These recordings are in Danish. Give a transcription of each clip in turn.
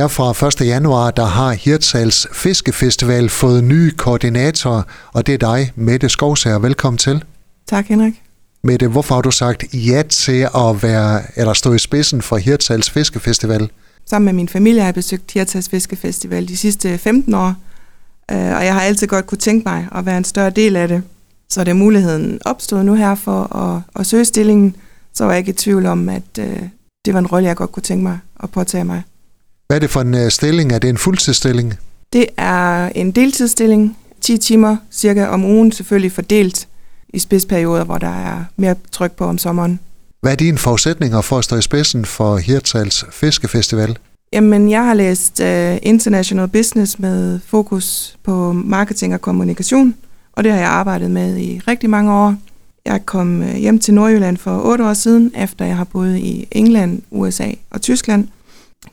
Her fra 1. januar, der har Hirtshals Fiskefestival fået nye koordinatorer, og det er dig, Mette Skovsager. Velkommen til. Tak, Henrik. Mette, hvorfor har du sagt ja til at være, eller stå i spidsen for Hirtshals Fiskefestival? Sammen med min familie har jeg besøgt Hirtshals Fiskefestival de sidste 15 år, øh, og jeg har altid godt kunne tænke mig at være en større del af det. Så det muligheden opstod nu her for at, at søge stillingen, så var jeg ikke i tvivl om, at øh, det var en rolle, jeg godt kunne tænke mig at påtage mig. Hvad er det for en øh, stilling? Er det en fuldtidsstilling? Det er en deltidsstilling, 10 timer cirka om ugen, selvfølgelig fordelt i spidsperioder, hvor der er mere tryk på om sommeren. Hvad er dine forudsætninger for at stå i spidsen for Hirtshals Fiskefestival? Jamen, jeg har læst uh, International Business med fokus på marketing og kommunikation, og det har jeg arbejdet med i rigtig mange år. Jeg kom uh, hjem til Nordjylland for otte år siden, efter jeg har boet i England, USA og Tyskland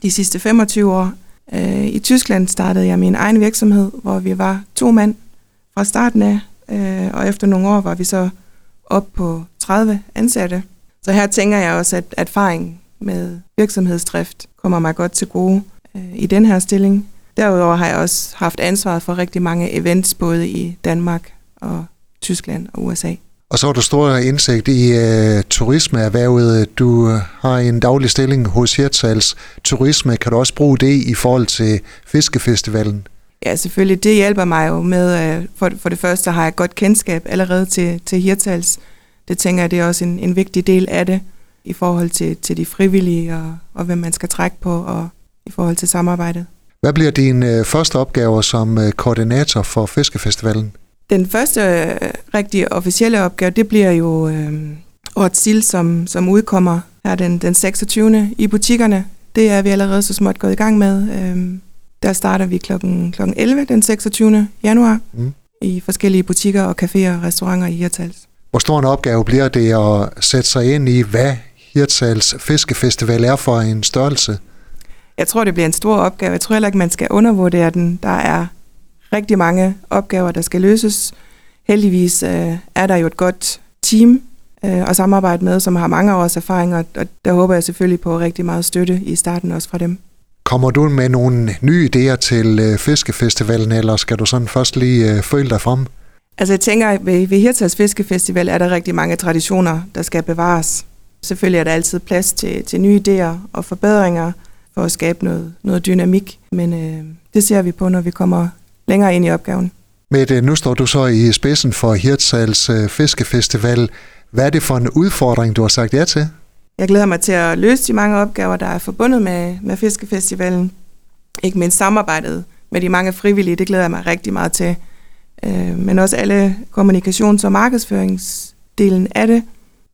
de sidste 25 år. Øh, I Tyskland startede jeg min egen virksomhed, hvor vi var to mand fra starten af, øh, og efter nogle år var vi så op på 30 ansatte. Så her tænker jeg også, at erfaring med virksomhedsdrift kommer mig godt til gode øh, i den her stilling. Derudover har jeg også haft ansvaret for rigtig mange events, både i Danmark og Tyskland og USA. Og så har du stor indsigt i uh, turismeerhvervet. Du har en daglig stilling hos Hirtshals Turisme. Kan du også bruge det i forhold til fiskefestivalen? Ja, selvfølgelig. Det hjælper mig jo med, uh, for, for det første har jeg godt kendskab allerede til, til Hirtshals det tænker jeg, det er også en, en vigtig del af det i forhold til, til de frivillige og, og hvem man skal trække på og i forhold til samarbejdet. Hvad bliver din øh, første opgave som øh, koordinator for Fiskefestivalen? Den første øh, rigtig officielle opgave, det bliver jo øh, Årets Sild, som, som udkommer her den, den 26. i butikkerne. Det er vi allerede så småt gået i gang med. Øh, der starter vi klokken, klokken 11 den 26. januar mm. i forskellige butikker og caféer og restauranter i Hirtals. Hvor stor en opgave bliver det at sætte sig ind i, hvad Hirtshals Fiskefestival er for en størrelse? Jeg tror, det bliver en stor opgave. Jeg tror heller ikke, man skal undervurdere den. Der er rigtig mange opgaver, der skal løses. Heldigvis øh, er der jo et godt team øh, at samarbejde med, som har mange års erfaring, og, og der håber jeg selvfølgelig på rigtig meget støtte i starten også fra dem. Kommer du med nogle nye idéer til øh, Fiskefestivalen, eller skal du sådan først lige øh, føle dig frem? Altså jeg tænker, at ved, ved Hirtals Fiskefestival er der rigtig mange traditioner, der skal bevares. Selvfølgelig er der altid plads til, til nye idéer og forbedringer for at skabe noget, noget dynamik, men øh, det ser vi på, når vi kommer længere ind i opgaven. Mette, nu står du så i spidsen for Hirtshals øh, Fiskefestival. Hvad er det for en udfordring, du har sagt ja til? Jeg glæder mig til at løse de mange opgaver, der er forbundet med, med Fiskefestivalen. Ikke mindst samarbejdet med de mange frivillige, det glæder jeg mig rigtig meget til øh, men også alle kommunikations- og markedsføringsdelen af det.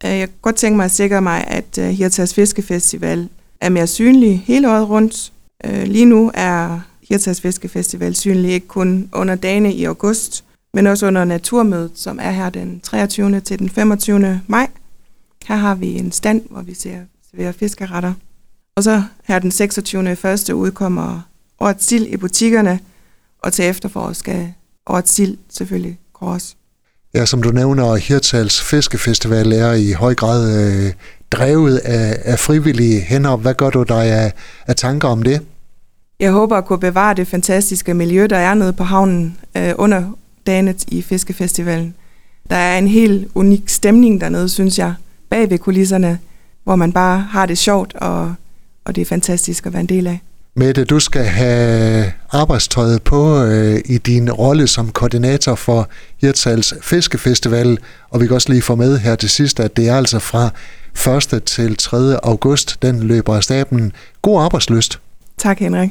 Øh, jeg kan godt tænke mig at sikre mig, at Hirtals Fiskefestival er mere synlig hele året rundt. Lige nu er Hirtshals Fiskefestival synlig ikke kun under dagene i august, men også under naturmødet, som er her den 23. til den 25. maj. Her har vi en stand, hvor vi ser, serverer fiskeretter. Og så her den 26. første udkommer årets sild i butikkerne, og til efterforår skal Årets sild selvfølgelig kors. Ja, som du nævner, Hirtals Fiskefestival er i høj grad øh, drevet af, af frivillige hænder. Hvad gør du dig af, af tanker om det? Jeg håber at kunne bevare det fantastiske miljø, der er nede på havnen øh, under dagene i Fiskefestivalen. Der er en helt unik stemning dernede, synes jeg, bag ved kulisserne, hvor man bare har det sjovt, og, og det er fantastisk at være en del af. Mette, du skal have arbejdstøjet på øh, i din rolle som koordinator for Hirtshals Fiskefestival, og vi kan også lige få med her til sidst, at det er altså fra 1. til 3. august, den løber af staben. God arbejdsløst. Tak, Henrik.